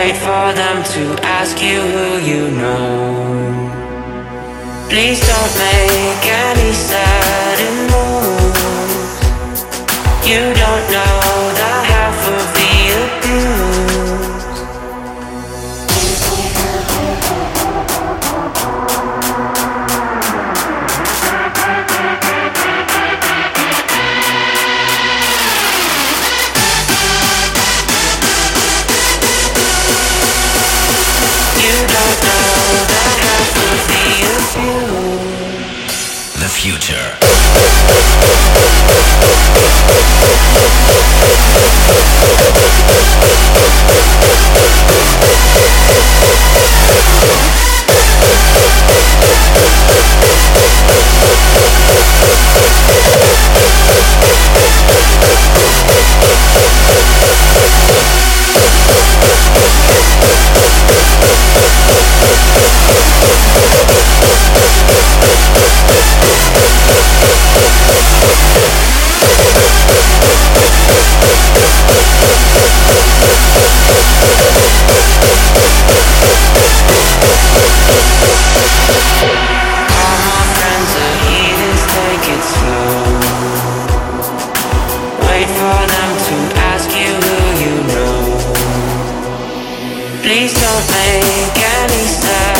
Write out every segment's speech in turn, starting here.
wait for them to ask you who you know. Please don't make any sudden moves You don't know future. Please don't make any sense.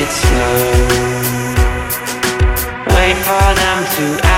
it slow. Wait for them to